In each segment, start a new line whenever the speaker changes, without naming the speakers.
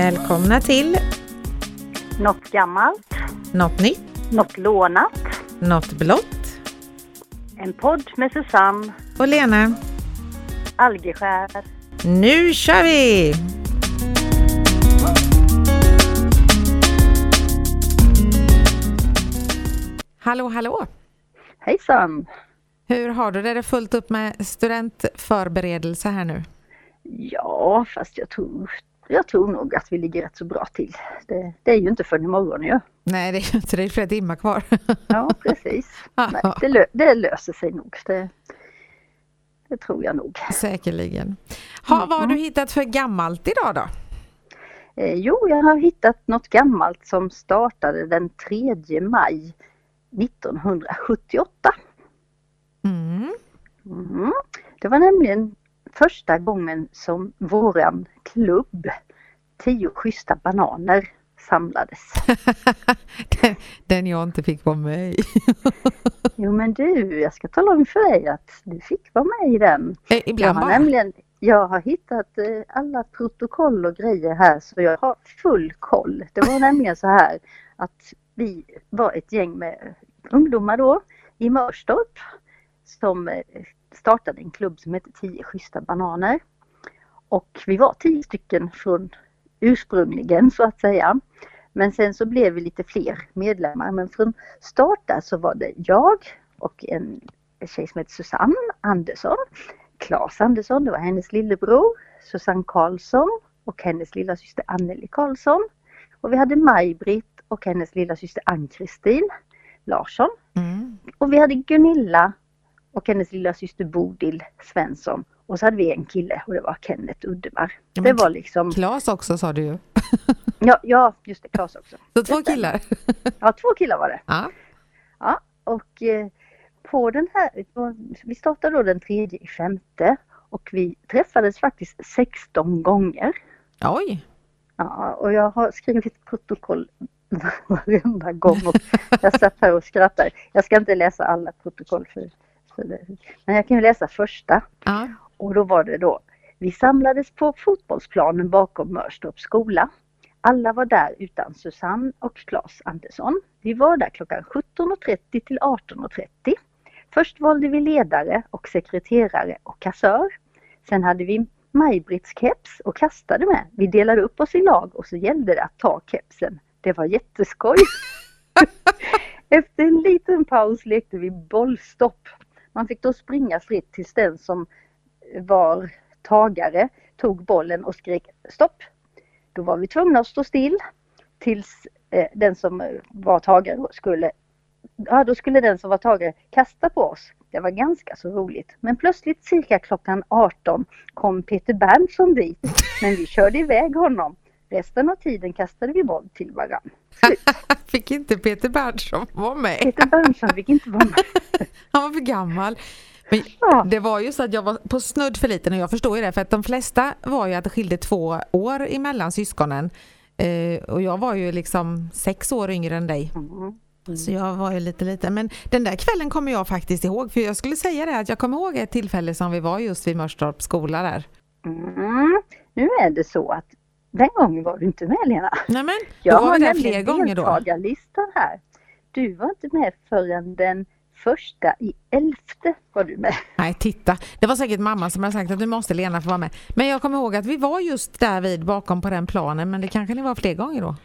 Välkomna till
Något gammalt,
Något nytt,
något lånat.
Något blått
En podd med Susanne
och Lena.
Algeskär.
Nu kör vi! Hallå, hallå!
Hejsan!
Hur har du det? Är det fullt upp med studentförberedelse här nu?
Ja, fast jag tror, jag tror nog att vi ligger rätt så bra till. Det, det är ju inte förrän imorgon ju.
Nej, det är inte det. är flera timmar kvar.
Ja, precis. Nej, det, lö, det löser sig nog. Det, det tror jag nog.
Säkerligen. Ha, vad har du hittat för gammalt idag då?
Eh, jo, jag har hittat något gammalt som startade den 3 maj 1978.
Mm.
Mm. Det var nämligen första gången som våran klubb, Tio schyssta bananer, samlades.
den, den jag inte fick vara med i.
Jo men du, jag ska tala om för dig att du fick vara med i den.
Eh,
Jag
Ibland
har
bara.
nämligen jag har hittat eh, alla protokoll och grejer här så jag har full koll. Det var nämligen så här att vi var ett gäng med ungdomar då i Mörstorp som eh, startade en klubb som hette Tio schyssta bananer. Och vi var tio stycken från ursprungligen så att säga. Men sen så blev vi lite fler medlemmar. Men från start där så var det jag och en tjej som heter Susanne Andersson. Claes Andersson, det var hennes lillebror. Susanne Karlsson och hennes lilla syster Anneli Karlsson. Och vi hade Maj-Britt och hennes lilla syster Ann-Kristin Larsson.
Mm.
Och vi hade Gunilla och hennes lilla syster Bodil Svensson. Och så hade vi en kille och det var Kenneth Uddemar.
Ja,
Det var liksom,
Klas också sa du ju.
ja, ja just det, Claes också.
Så två killar.
Ja, två killar var det.
Ja.
Ja, och eh, på den här, vi startade då den tredje i femte och vi träffades faktiskt 16 gånger.
Oj!
Ja, och jag har skrivit protokoll varenda gång och jag satt här och skrattade. Jag ska inte läsa alla protokoll för. Men jag kan ju läsa första.
Ja.
Och då var det då, vi samlades på fotbollsplanen bakom Mörstorps skola. Alla var där utan Susanne och Claes Andersson. Vi var där klockan 17.30 till 18.30. Först valde vi ledare och sekreterare och kassör. Sen hade vi Maj-Britts keps och kastade med. Vi delade upp oss i lag och så gällde det att ta kepsen. Det var jätteskoj. Efter en liten paus lekte vi bollstopp. Man fick då springa fritt tills den som var tagare tog bollen och skrek stopp. Då var vi tvungna att stå still tills eh, den som var tagare skulle, ja då skulle den som var tagare kasta på oss. Det var ganska så roligt. Men plötsligt cirka klockan 18 kom Peter Berntsson dit. Men vi körde iväg honom. Resten av tiden kastade vi boll till varann.
Fick inte Peter Berntsson vara med?
Peter Berntsson fick inte vara med.
Han var för gammal. Men
Ja.
det var ju så att jag var på snudd för liten och jag förstår ju det för att de flesta var ju att det skilde två år emellan syskonen. Eh, och jag var ju liksom sex år yngre än dig.
Mm.
Så jag var ju lite liten. Men den där kvällen kommer jag faktiskt ihåg. För jag skulle säga det att jag kommer ihåg ett tillfälle som vi var just vid Mörstorps skola där.
Mm. Nu är det så att den gången var du inte med Lena.
Nej men,
Jag har nämligen
fler gånger då.
deltagarlistan här. Du var inte med förrän den första i elfte var du med.
Nej, titta. Det var säkert mamma som hade sagt att nu måste Lena få vara med. Men jag kommer ihåg att vi var just där vid bakom på den planen. Men det kanske ni var fler gånger då?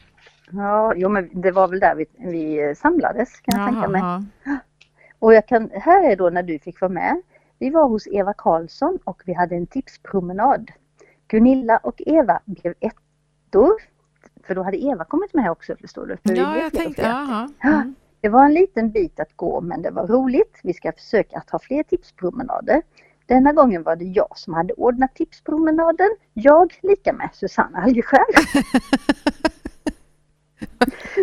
Ja, jo men det var väl där vi, vi samlades kan jag tänka mig.
Jaha.
Och jag kan, här är då när du fick vara med. Vi var hos Eva Karlsson och vi hade en tipspromenad. Gunilla och Eva blev ettor. För då hade Eva kommit med också förstår du. För
Ja, jag tänkte, jaha. Mm.
Det var en liten bit att gå men det var roligt. Vi ska försöka att ha fler tipspromenader. Denna gången var det jag som hade ordnat tipspromenaden. Jag lika med Susanne Algeskär.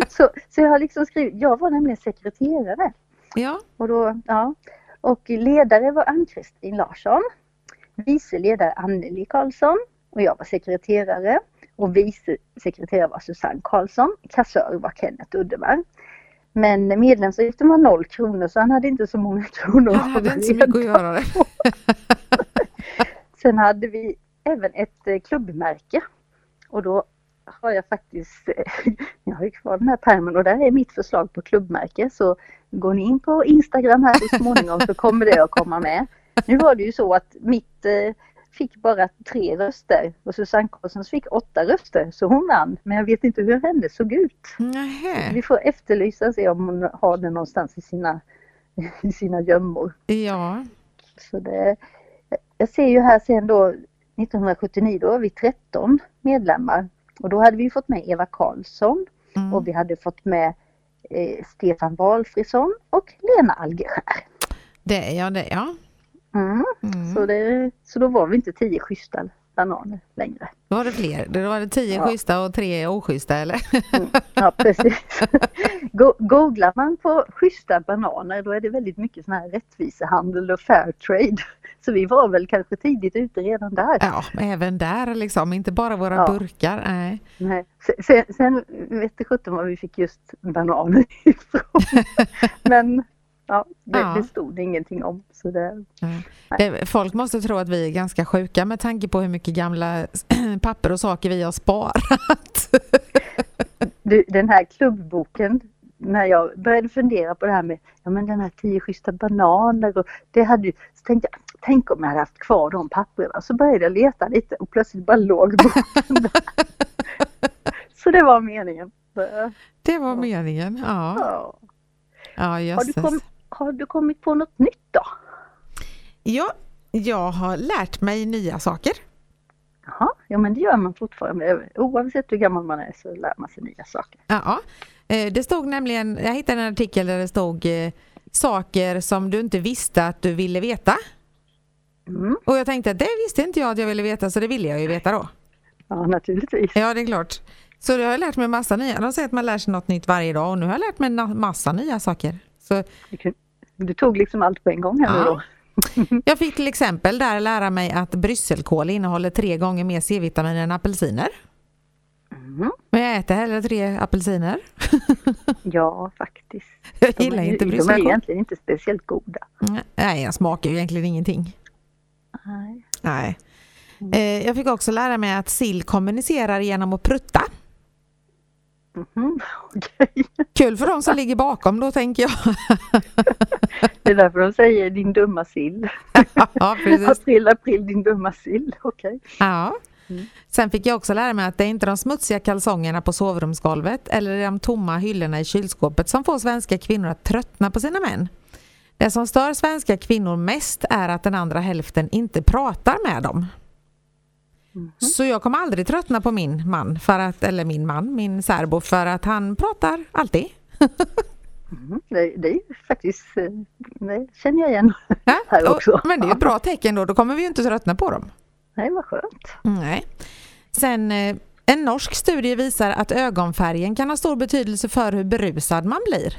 så, så jag har liksom skrivit, jag var nämligen sekreterare.
Ja,
Och, då, ja. och ledare var Ann-Kristin Larsson. Vice ledare Anneli Karlsson. Och jag var sekreterare. Och vice sekreterare var Susanne Karlsson. Kassör var Kenneth Uddemar. Men medlemsavgiften var noll kronor så han hade inte så många kronor.
han hade inte så mycket att göra.
Sen hade vi även ett eh, klubbmärke. Och då har jag faktiskt, jag har ju kvar den här pärmen och där är mitt förslag på klubbmärke. Så går ni in på Instagram här så småningom så kommer det att komma med. Nu var det ju så att mitt eh, fick bara tre röster och Susanne Karlssons fick åtta röster så hon vann. Men jag vet inte hur hennes såg ut.
Nähä.
Vi får efterlysa och se om hon har den någonstans i sina, i sina gömmor.
Ja.
Så det, jag ser ju här sen då 1979 då var vi 13 medlemmar och då hade vi fått med Eva Karlsson
Mm.
och vi hade fått med eh, Stefan Walfridsson och Lena Algerskär.
Det, ja, det, ja.
Mm.
Mm.
Så, det, så då var vi inte tio schyssta bananer längre.
Då var det fler. Då var det tio
Ja.
schyssta och tre oschyssta eller?
Mm. Ja precis. Go- Googlar man på schyssta bananer då är det väldigt mycket sån här rättvisehandel och fair trade. Så vi var väl kanske tidigt ute redan där.
Ja, även där liksom. Inte bara våra
Ja.
burkar. Nej.
Nej. Sen, sen, sen vet sjutton var vi fick just bananer ifrån. Men ja, det,
Ja.
det stod ingenting om. Så det.
Det, folk måste tro att vi är ganska sjuka med tanke på hur mycket gamla papper och saker vi har sparat.
du, den här klubbboken, när jag började fundera på det här med ja, men den här tio schyssta bananer och det hade ju, så tänkte jag, tänk om jag hade haft kvar de papperna. Så började jag leta lite och plötsligt bara låg boken där. Så det var meningen.
Det var meningen. Ja,
ja.
ja
Har, du kom, har du kommit på något nytt då?
Ja, jag har lärt mig nya saker.
Jaha, ja men det gör man fortfarande. Oavsett hur gammal man är så lär man sig nya saker.
Ja, eh, det stod nämligen, jag hittade en artikel där det stod eh, saker som du inte visste att du ville veta.
Mm.
Och jag tänkte att det visste inte jag att jag ville veta så det ville jag ju veta då.
Ja, naturligtvis.
Ja, det är klart. Så jag har lärt mig massa nya. De säger att man lär sig något nytt varje dag och nu har jag lärt mig massa nya saker. Så
Du, tog liksom allt på en gång här nu
Ja.
då.
jag fick till exempel där lära mig att brysselkål innehåller tre gånger mer C-vitamin än apelsiner.
Mm.
Men jag äter hellre tre apelsiner.
Ja, faktiskt.
Jag
De
gillar
är,
inte
ju- de är
brysselkål.
egentligen inte speciellt goda.
Nej, jag smakar ju egentligen ingenting.
Nej.
Nej. Eh, Jag fick också lära mig att sill kommunicerar genom att prutta.
Mhm, Okej.
Kul för de som ligger bakom då tänker jag.
Det är därför de säger din dumma sill.
ja, precis.
April, april, din dumma sill. Okej.
Ja.
Mm.
Sen fick jag också lära mig att det är inte de smutsiga kalsongerna på sovrumsgolvet eller de tomma hyllorna i kylskåpet som får svenska kvinnor att tröttna på sina män. Det som stör svenska kvinnor mest är att den andra hälften inte pratar med dem.
Mhm.
Så jag kommer aldrig tröttna på min man, för att, eller min man, min särbo, för att han pratar alltid.
Mhm. Det, det är faktiskt, eh, det känner jag igen
Ja,
här också.
och, men det är ett bra tecken då, då kommer vi ju inte tröttna på dem.
Nej, vad skönt.
Nej. Sen eh, en norsk studie visar att ögonfärgen kan ha stor betydelse för hur berusad man blir.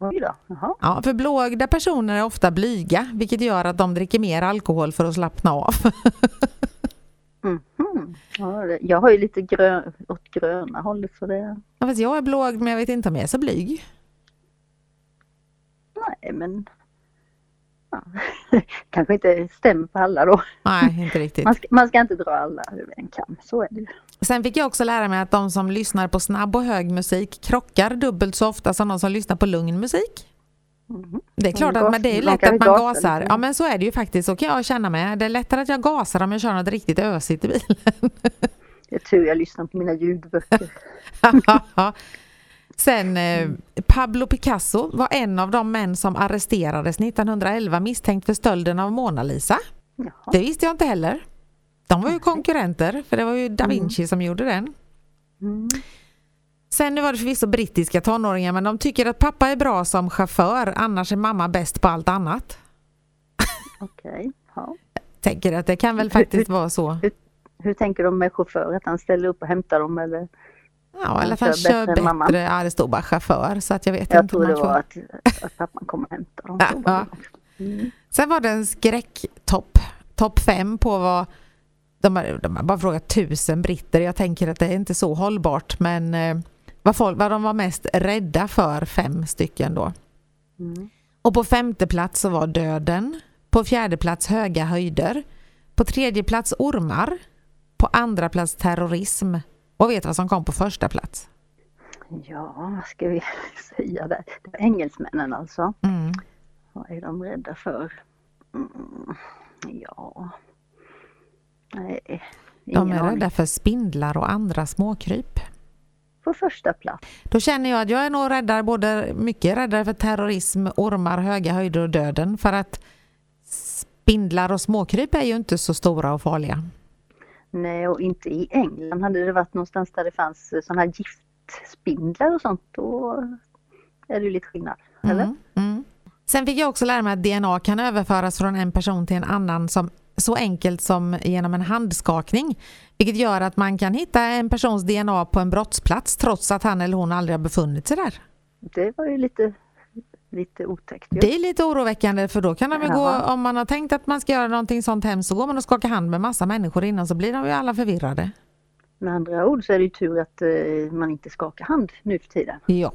Oj då. Jaha.
Ja, för blåögda personer är ofta blyga, vilket gör att de dricker mer alkohol för att slappna av.
Mhm. Ja, jag har ju lite grön, åt gröna hållet så det,
Ja, fast jag är blåögd men jag vet inte om jag är så blyg.
nej men ja. kanske inte stämmer på alla då.
Nej, inte riktigt.
Man ska, man ska inte dra alla över en kam, så är det ju.
Sen fick jag också lära mig att de som lyssnar på snabb och hög musik krockar dubbelt så ofta som de som lyssnar på lugn musik. Det är klart att men det är lätt att man
gasa
gasar. Ja men så är det ju faktiskt, så kan jag känna mig. Det är lättare att jag gasar om jag kör något riktigt ösigt i bilen.
Det är tur jag lyssnar på mina ljudböcker.
Sen eh, Pablo Picasso var en av de män som arresterades 1911 misstänkt för stölden av Mona Lisa.
Jaha.
Det visste jag inte heller. De var ju konkurrenter, för det var ju Da Vinci som gjorde den.
Mm.
Sen nu var det förvisso brittiska tonåringar, men de tycker att pappa är bra som chaufför, annars är mamma bäst på allt annat.
Okej. Ja.
Tänker att det kan väl faktiskt vara så.
Hur tänker de med chaufför? Att han ställer upp och hämtar dem eller?
Ja, eller att
Han kör bättre mamma.
Ja, det stod bara chaufför, så att jag vet
Jag
inte.
tror
om
det var att, att pappan kommer och hämtar dem.
Ja, ja.
det. Mm.
Sen var det en skräcktopp, topp fem på vad de har, de har bara frågat tusen britter. Jag tänker att det är inte så hållbart, men eh, vad, folk, vad de var mest rädda för, fem stycken då.
Mm.
Och på femte plats så var döden. På fjärde plats höga höjder. På tredje plats ormar. På andra plats terrorism. Och vet vad som kom på första plats?
Ja, vad ska vi säga där? Det var engelsmännen alltså.
Mm.
Vad är de rädda för? Mm, ja... Nej,
De är rädda för spindlar och andra småkryp.
På första plats.
Då känner jag att jag är nog räddare, både mycket räddare för terrorism, ormar, höga höjder och döden. För att spindlar och småkryp är ju inte så stora och farliga.
Nej, och inte i England. Hade det varit någonstans där det fanns sådana här giftspindlar och sånt, då är det ju lite skillnad. Eller?
Mm, mm. Sen fick jag också lära mig att DNA kan överföras från en person till en annan som så enkelt som genom en handskakning. Vilket gör att man kan hitta en persons DNA på en brottsplats trots att han eller hon aldrig har befunnit sig där.
Det var ju lite, lite otäckt.
Det är lite oroväckande för då kan de ju gå, om man har tänkt att man ska göra någonting sånt hemskt så går man och skakar hand med massa människor innan så blir de ju alla förvirrade.
Med andra ord så är det ju tur att eh, man inte skakar hand nu för tiden.
Ja.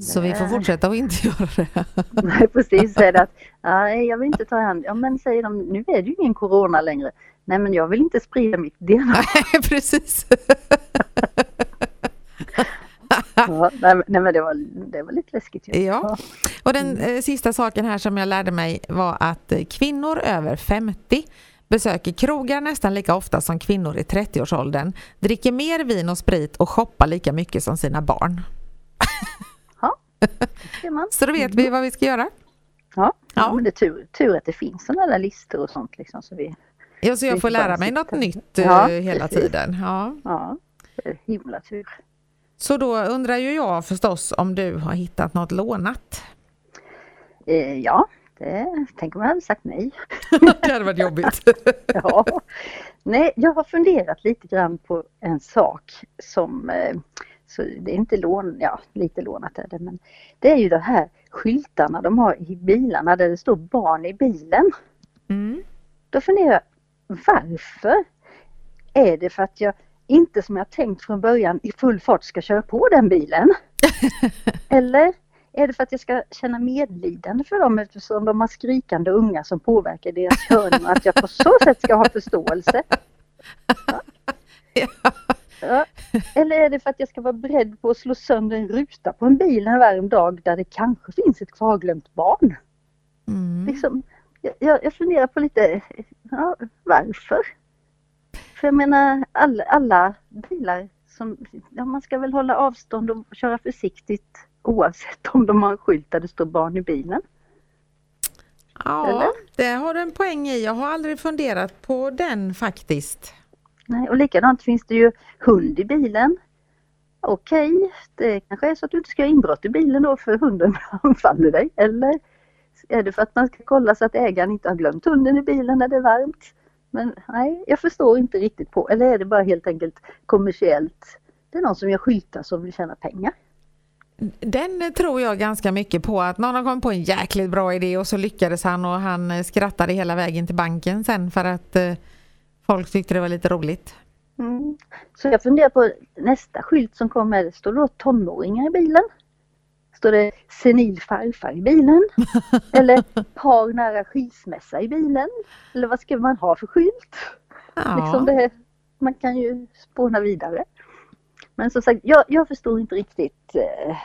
Så vi får fortsätta att inte göra det.
Nej precis, är det att nej, jag vill inte ta hand. Ja men säger de, nu är det ju ingen corona längre. Nej men jag vill inte sprida mitt DNA.
Nej, precis.
Ja, nej, men- det var, det var lite läskigt ju.
Ja. Och den eh, sista saken här som jag lärde mig var att eh, kvinnor över 50 besöker krogar nästan lika ofta som kvinnor i 30-årsåldern, dricker mer vin och sprit och shoppar lika mycket som sina barn. Så då vet vi vad vi ska göra.
Ja,
Ja.
men det är tur, tur att det finns sådana där listor och sånt liksom. Så vi,
Ja, så jag får lära mig något nytt eh,
Ja,
hela
precis.
tiden. Ja.
ja, det är himla tur.
Så då undrar ju jag förstås om du har hittat något lånat.
Eh, ja, det, tänk om jag hade sagt nej.
det hade varit jobbigt.
Ja. Nej, jag har funderat lite grann på en sak som, eh, så det är inte lån, ja lite lånat är det, men det är ju de här skyltarna de har i bilarna där det står barn i bilen.
Mm.
Då funderar jag, varför? Är det för att jag inte som jag tänkt från början i full fart ska köra på den bilen? Eller är det för att jag ska känna medlidande för dem eftersom de har skrikande unga som påverkar deras körning och att jag på så sätt ska ha förståelse? Ja. Eller är det för att jag ska vara beredd på att slå sönder en ruta på en bil en varm dag där det kanske finns ett kvarglömt barn?
Mm.
Liksom, jag- jag, jag funderar på lite, ja, varför? För jag menar alla, alla bilar som, ja, man ska väl hålla avstånd och köra försiktigt oavsett om de har en skylt där det står barn i bilen.
Ja,
Eller?
det har du en poäng i. Jag har aldrig funderat på den faktiskt.
Nej, och likadant finns det ju hund i bilen. Okej, det kanske är så att du inte ska göra inbrott i bilen då för hunden anfaller dig. Eller är det för att man ska kolla så att ägaren inte har glömt hunden i bilen när det är varmt? Men nej, jag förstår inte riktigt på, eller är det bara helt enkelt kommersiellt? Det är någon som gör skyltar som vill tjäna pengar.
Den tror jag ganska mycket på att någon har kommit på en jäkligt bra idé och så lyckades han och han skrattade hela vägen till banken sen för att eh, folk tyckte det var lite roligt.
Mm. Så jag funderar på nästa skylt som kommer, det står då tonåringar i bilen. Står det senil farfar i bilen? Eller par nära skilsmässa i bilen? Eller vad ska man ha för skylt?
Ja.
Liksom det, man kan ju spåna vidare. Men som sagt, jag, jag förstår inte riktigt eh,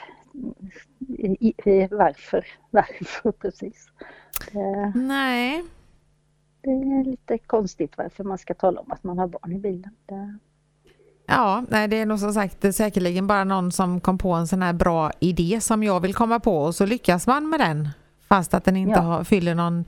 i, i, varför, varför precis. Det,
Nej,
det är lite konstigt varför man ska tala om att man har barn i bilen. Det,
ja, nej, det är nog som sagt säkerligen bara någon som kom på en sån här bra idé som jag vill komma på och så lyckas man med den fast att den inte
Ja.
har, fyller någon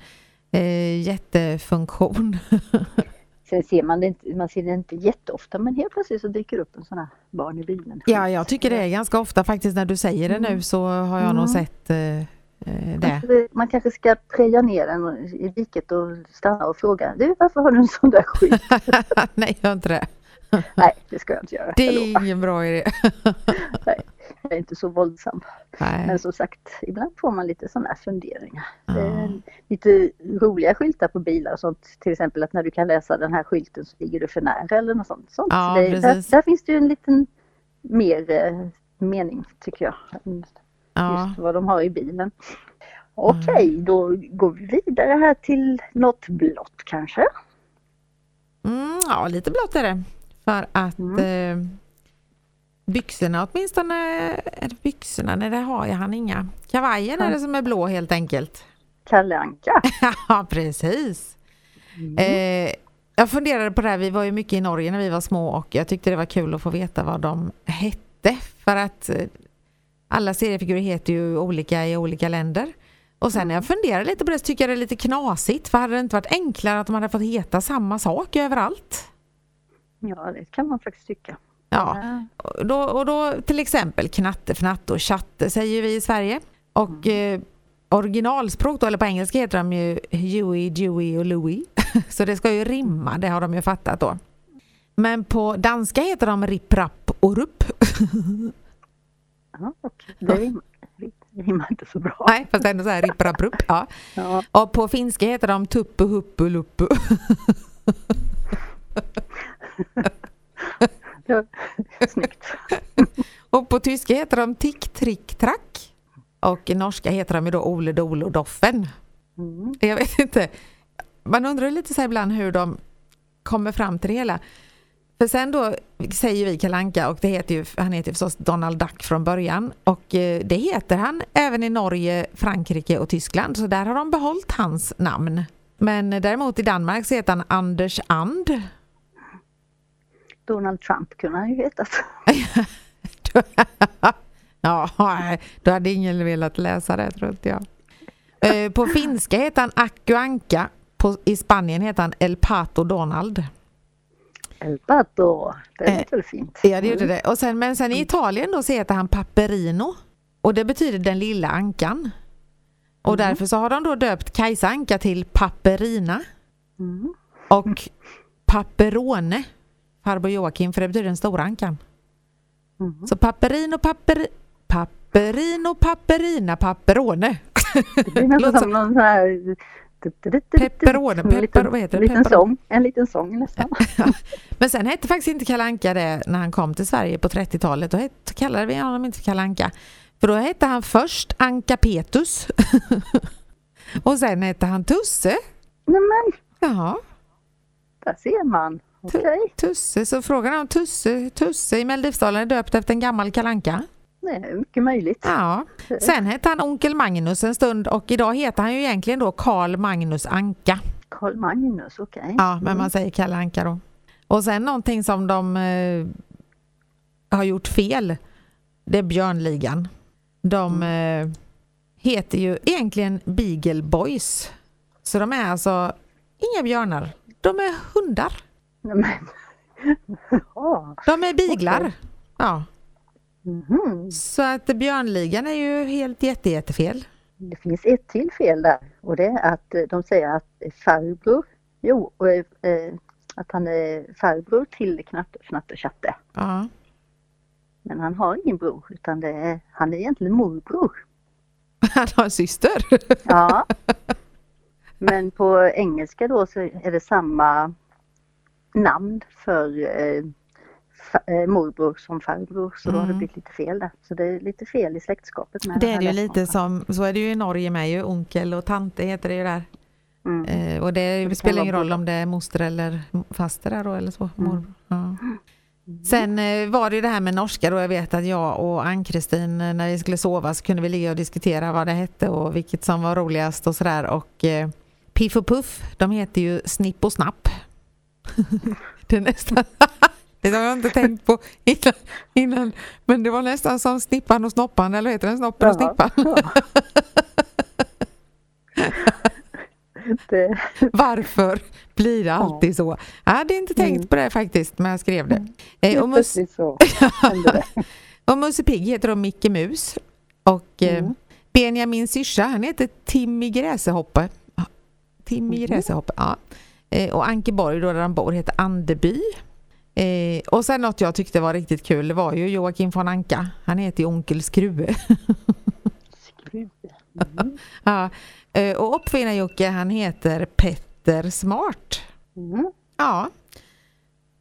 eh, jättefunktion.
Sen ser man det inte, man ser det inte jätteofta men helt plötsligt så dyker upp en sån här barn i bilen.
Ja, jag tycker det är ganska ofta faktiskt när du säger det nu så har jag nog
Mm.
sett eh, eh, det.
Kanske Man kanske ska preja ner den i diket och stanna och fråga du varför har du en sån där skylt?
Nej, gör inte det.
Nej det ska jag inte göra.
Det är ingen bra idé.
Nej, jag är inte så våldsam.
Nej.
Men som sagt, ibland får man lite sådana här funderingar. Det är lite roliga skyltar på bilar och sånt. Till exempel att när du kan läsa den här skylten så ligger du för nära eller något sånt. sånt. Så det, där, där finns det ju en liten mer eh, mening tycker jag.
Ja.
Just vad de har i bilen. Okej, då går vi vidare här till något blått kanske.
Mm, ja, lite blått är det. För att mm. eh, byxorna åtminstone, är det byxorna, nej det har jag han inga. Kavajen är det som är blå helt enkelt.
Kalle Anka.
ja, precis. Mm. Eh, jag funderade på det här, vi var ju mycket i Norge när vi var små och jag tyckte det var kul att få veta vad de hette. För att eh, alla seriefigurer heter ju olika i olika länder. Och sen när jag funderar lite på det så tycker jag det är lite knasigt. För hade det inte varit enklare att de hade fått heta samma sak överallt?
Ja, det kan man faktiskt tycka.
Ja, och då, och då till exempel knatte, fnatte och chatte säger vi i Sverige. Och mm. eh, originalspråk då, eller på engelska heter de ju Huey, Dewey och Louie. Så det ska ju rimma, det har de ju fattat då. Men på danska heter de Ripp, Rapp och Rupp.
Ja, okay. det rimmar, rimmar inte så bra.
Nej, fast ändå så här Ripp. Ja. ja. Och på finska heter de Tuppu, Huppu, Luppu.
Snyggt.
och på tyska heter de Tick, Trick, Track. Och i norska heter de ju då Ole, Dole och Doffen. Mm. Jag vet inte. Man undrar lite så ibland hur de kommer fram till det hela. För sen då säger vi Kalanka och det heter ju, han heter förstås Donald Duck från början och eh, det heter han även i Norge, Frankrike och Tyskland så där har de behållit hans namn. Men däremot i Danmark så heter han Anders And.
Donald Trump kunde han ju hetat.
ja, då hade ingen velat läsa det tror inte jag. Eh, på finska heter han Akku Anka, i Spanien heter han El Pato Donald.
El Pato, det låter väl fint.
Ja, det gjorde det. Och sen, men sen i Italien då så heter han Paperino. Och det betyder den lilla ankan. Och mm. därför så har de då döpt Kajsa Anka till Paperina. Mm. Och Paperone, farbror Joakim, för det betyder den stora ankan. Mm. Så Paperino, Paper, Paperino, Paperina, Paperone.
Det blir nästan som någon sån här
Pepperone, pepper, vad heter
det? Liten sång, en liten sång nästan.
Men sen hette faktiskt inte Kalanka det när han kom till Sverige på 30-talet. Då kallade vi honom inte Kalanka. För då hette han först Anka Petus. och sen hette han Tusse.
Nämen!
Ja.
Där ser man. Okay.
Tusse, så frågan är om Tusse, Tusse i Melodifestivalen är döpt efter en gammal kalanka.
Är mycket möjligt.
Ja. Sen hette han Onkel Magnus en stund och idag heter han ju egentligen då Karl Magnus Anka.
Karl Magnus, okej. Okay.
Ja, men mm. man säger Kalle Anka då. Och sen någonting som de eh, har gjort fel, det är Björnligan. De mm. eh, heter ju egentligen Beagle Boys. Så de är alltså inga björnar, de är hundar.
Men.
de är biglar. Okay. Ja. Mm. Så att Björnligan är ju helt jätte, jättefel.
Det finns ett till fel där och det är att de säger att farbror, jo, eh, att han är farbror till Knatte, Fnatte, Chatte.
Ja.
Men han har ingen bror utan det är, han är egentligen morbror.
Han har en syster?
Ja. Men på engelska då så är det samma namn för eh, eh, morbror som farbror så mm. då har det mm. blivit lite fel där. Så det är lite fel i släktskapet. Med
det är det ju lite som, så är det ju i Norge med ju, onkel och tante heter det ju där. Mm. Eh, och det, det spelar ingen roll om det är moster eller faster där då eller så. Mm. Ja. Mm. Sen eh, var det ju det här med norska då. Jag vet att jag och Ann-Kristin eh, när vi skulle sova så kunde vi ligga och diskutera vad det hette och vilket som var roligast och sådär. Och eh, Piff och Puff, de heter ju Snipp och Snapp. det är nästan... det har jag inte tänkt på innan, innan, Men det var nästan som Snippan och Snoppan, eller heter den Snoppen och Snippan? det... Varför blir det alltid ja. så? Jag hade inte tänkt mm. på det faktiskt, men jag skrev det.
Eh, och, mus... så.
och Musse Pigg heter då Micke Mus. Och eh, mm. Benjamin syrsa, han heter Timmy Gräsehoppe. Timmy mm. Gräsehoppe, ja. Eh, och Ankeborg då där han bor heter Andeby. Eh, och sen något jag tyckte var riktigt kul var ju Joakim von Anka. Han heter ju Onkel Skruve.
Skruve. Mm.
ja, eh, och uppfinnar-Jocke han heter Petter Smart.
Mm.
Ja.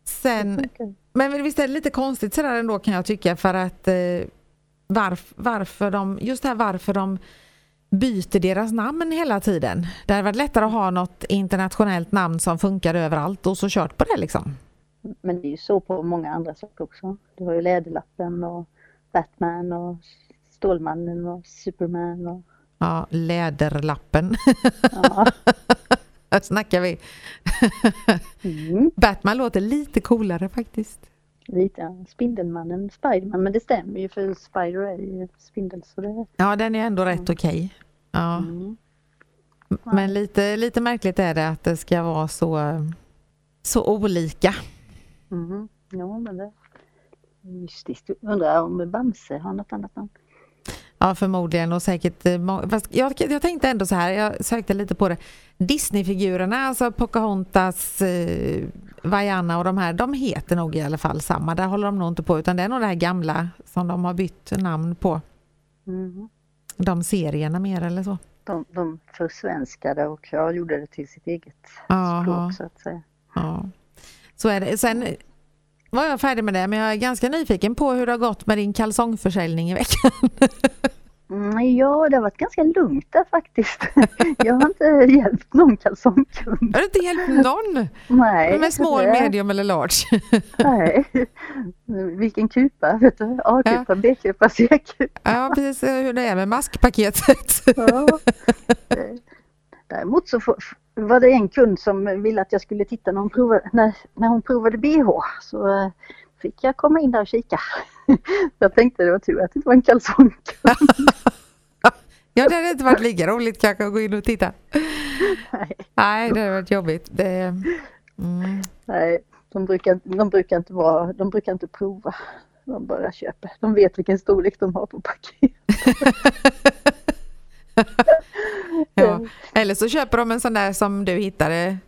Sen, men visst är det lite konstigt sådär ändå kan jag tycka för att eh, varf, varför de, just det här varför de byter deras namn hela tiden. Det hade varit lättare att ha något internationellt namn som funkar överallt och så kört på det liksom.
Men det är ju så på många andra saker också. Du har ju Läderlappen och Batman och Stålmannen och Superman och
Ja, Läderlappen.
ja.
Här snackar vi.
Mm.
Batman låter lite coolare faktiskt.
Lite, ja. Spindelmannen, Spiderman, men det stämmer ju för Spider är ju spindel så det...
Ja, den är ändå rätt okej. Ja.
Mm.
Men lite, lite märkligt är det att det ska vara så, så olika.
Mm. Ja, men det är mystiskt. Undrar om Bamse har något annat namn?
Ja, förmodligen och säkert. eh, Fast jag, jag tänkte ändå så här, jag sökte lite på det. Disneyfigurerna, alltså Pocahontas, eh, Vaiana och de här, de heter nog i alla fall samma. Där håller de nog inte på, utan det är nog det här gamla som de har bytt namn på.
Mm.
De serierna mer eller så.
De, de försvenskade och jag gjorde det till sitt eget
Aha.
språk så att säga.
Ja. Så är det. Sen var jag färdig med det, men jag är ganska nyfiken på hur det har gått med din kalsongförsäljning i veckan.
Mm, ja, det har varit ganska lugnt där faktiskt. Jag har inte hjälpt någon kalsongkund.
Har du inte hjälpt någon?
Nej.
Med small, medium eller large?
Nej. Vilken kupa, vet du? A-kupa, B-kupa, C-kupa.
Ja, precis hur det är med maskpaketet.
Ja. Eh, Däremot så f- f- var det en kund som ville att jag skulle titta när hon provade, när, när hon provade bh. Så eh, fick jag komma in där och kika. Jag tänkte det var tur att det inte var en kalsongkund.
Ja, det hade inte varit lika roligt kanske att gå in och titta.
Nej.
Nej, det hade varit jobbigt. Det, mm.
Nej, de brukar, de brukar inte vara, de brukar inte prova. De bara köper. De vet vilken storlek de har på paket.
Ja. Eller så köper de en sån där som du hittade,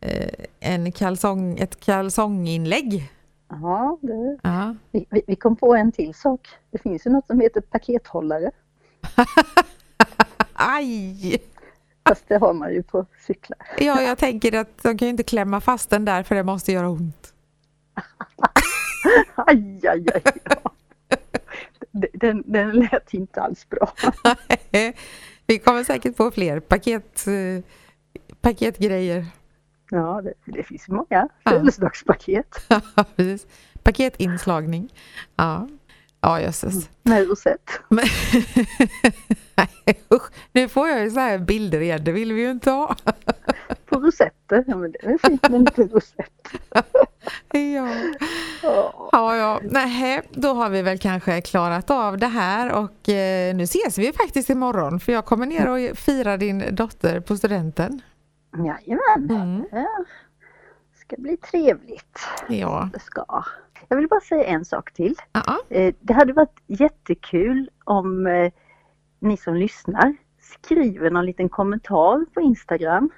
eh, en kalsong, ett kalsonginlägg.
Ja, det,
Ja.
vi, vi- kom på en till sak. Det finns ju något som heter pakethållare.
Aj!
Fast det har man ju på cyklar.
Ja, jag tänker att de kan ju inte klämma fast den där för det måste göra ont.
Aj, aj, aj. Ja. Den, den lät inte alls bra.
Vi kommer säkert få fler paket, eh, paketgrejer.
Ja, det, det finns många
Ja.
födelsedagspaket
Precis. Paketinslagning. Ja, ja jösses.
med rosett.
Men, Nej, usch, nu får jag ju så här bilder igen, det vill vi ju inte ha.
På rosetter. Ja, men det är fint med en liten rosett.
Ja,
Ja.
ja. Nej, då har vi väl kanske klarat av det här och eh, nu ses vi faktiskt imorgon för jag kommer ner och firar din dotter på studenten.
Jajamän.
Mm.
Ja. ska bli trevligt.
Ja,
Det ska. Jag vill bara säga en sak till.
ja,
Eh, Det hade varit jättekul om eh, ni som lyssnar skriver någon liten kommentar på Instagram.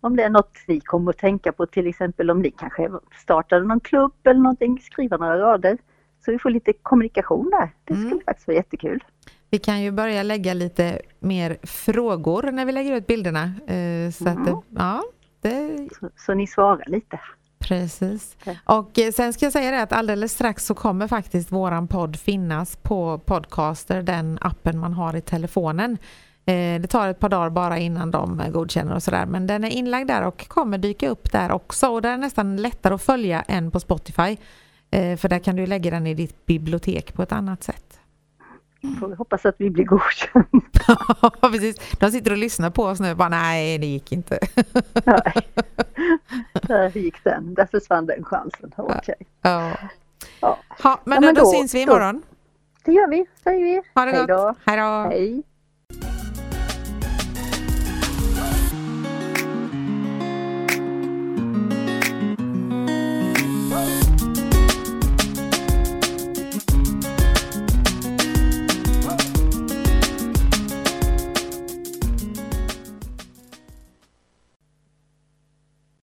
Om det är något ni kommer att tänka på, till exempel om ni kanske startade någon klubb eller någonting, skriva några rader. Så vi får lite kommunikation där. Det skulle
Mm.
faktiskt vara jättekul.
vi kan ju börja lägga lite mer frågor när vi lägger ut bilderna. Eh, Så att,
Mm.
ja, det
Så, så ni svarar lite.
Precis. Och eh, sen ska jag säga det att alldeles strax så kommer faktiskt våran podd finnas på Podcaster, den appen man har i telefonen. Eh, Det tar ett par dagar bara innan de eh, godkänner och sådär men den är inlagd där och kommer dyka upp där också och det är nästan lättare att följa än på Spotify. Eh, För där kan du lägga den i ditt bibliotek på ett annat sätt.
Får vi hoppas att vi blir godkända.
Ja, precis. De sitter och lyssnar på oss nu och bara nej det gick inte.
Nej. Där gick den. Där försvann den chansen. Okej.
Ja.
Ja.
Ja, men,
Ja, men
då,
då-
syns vi
då-
imorgon.
Det gör vi, säger vi.
Ha det
Hej
gott.
då.
Hej då.
Hej.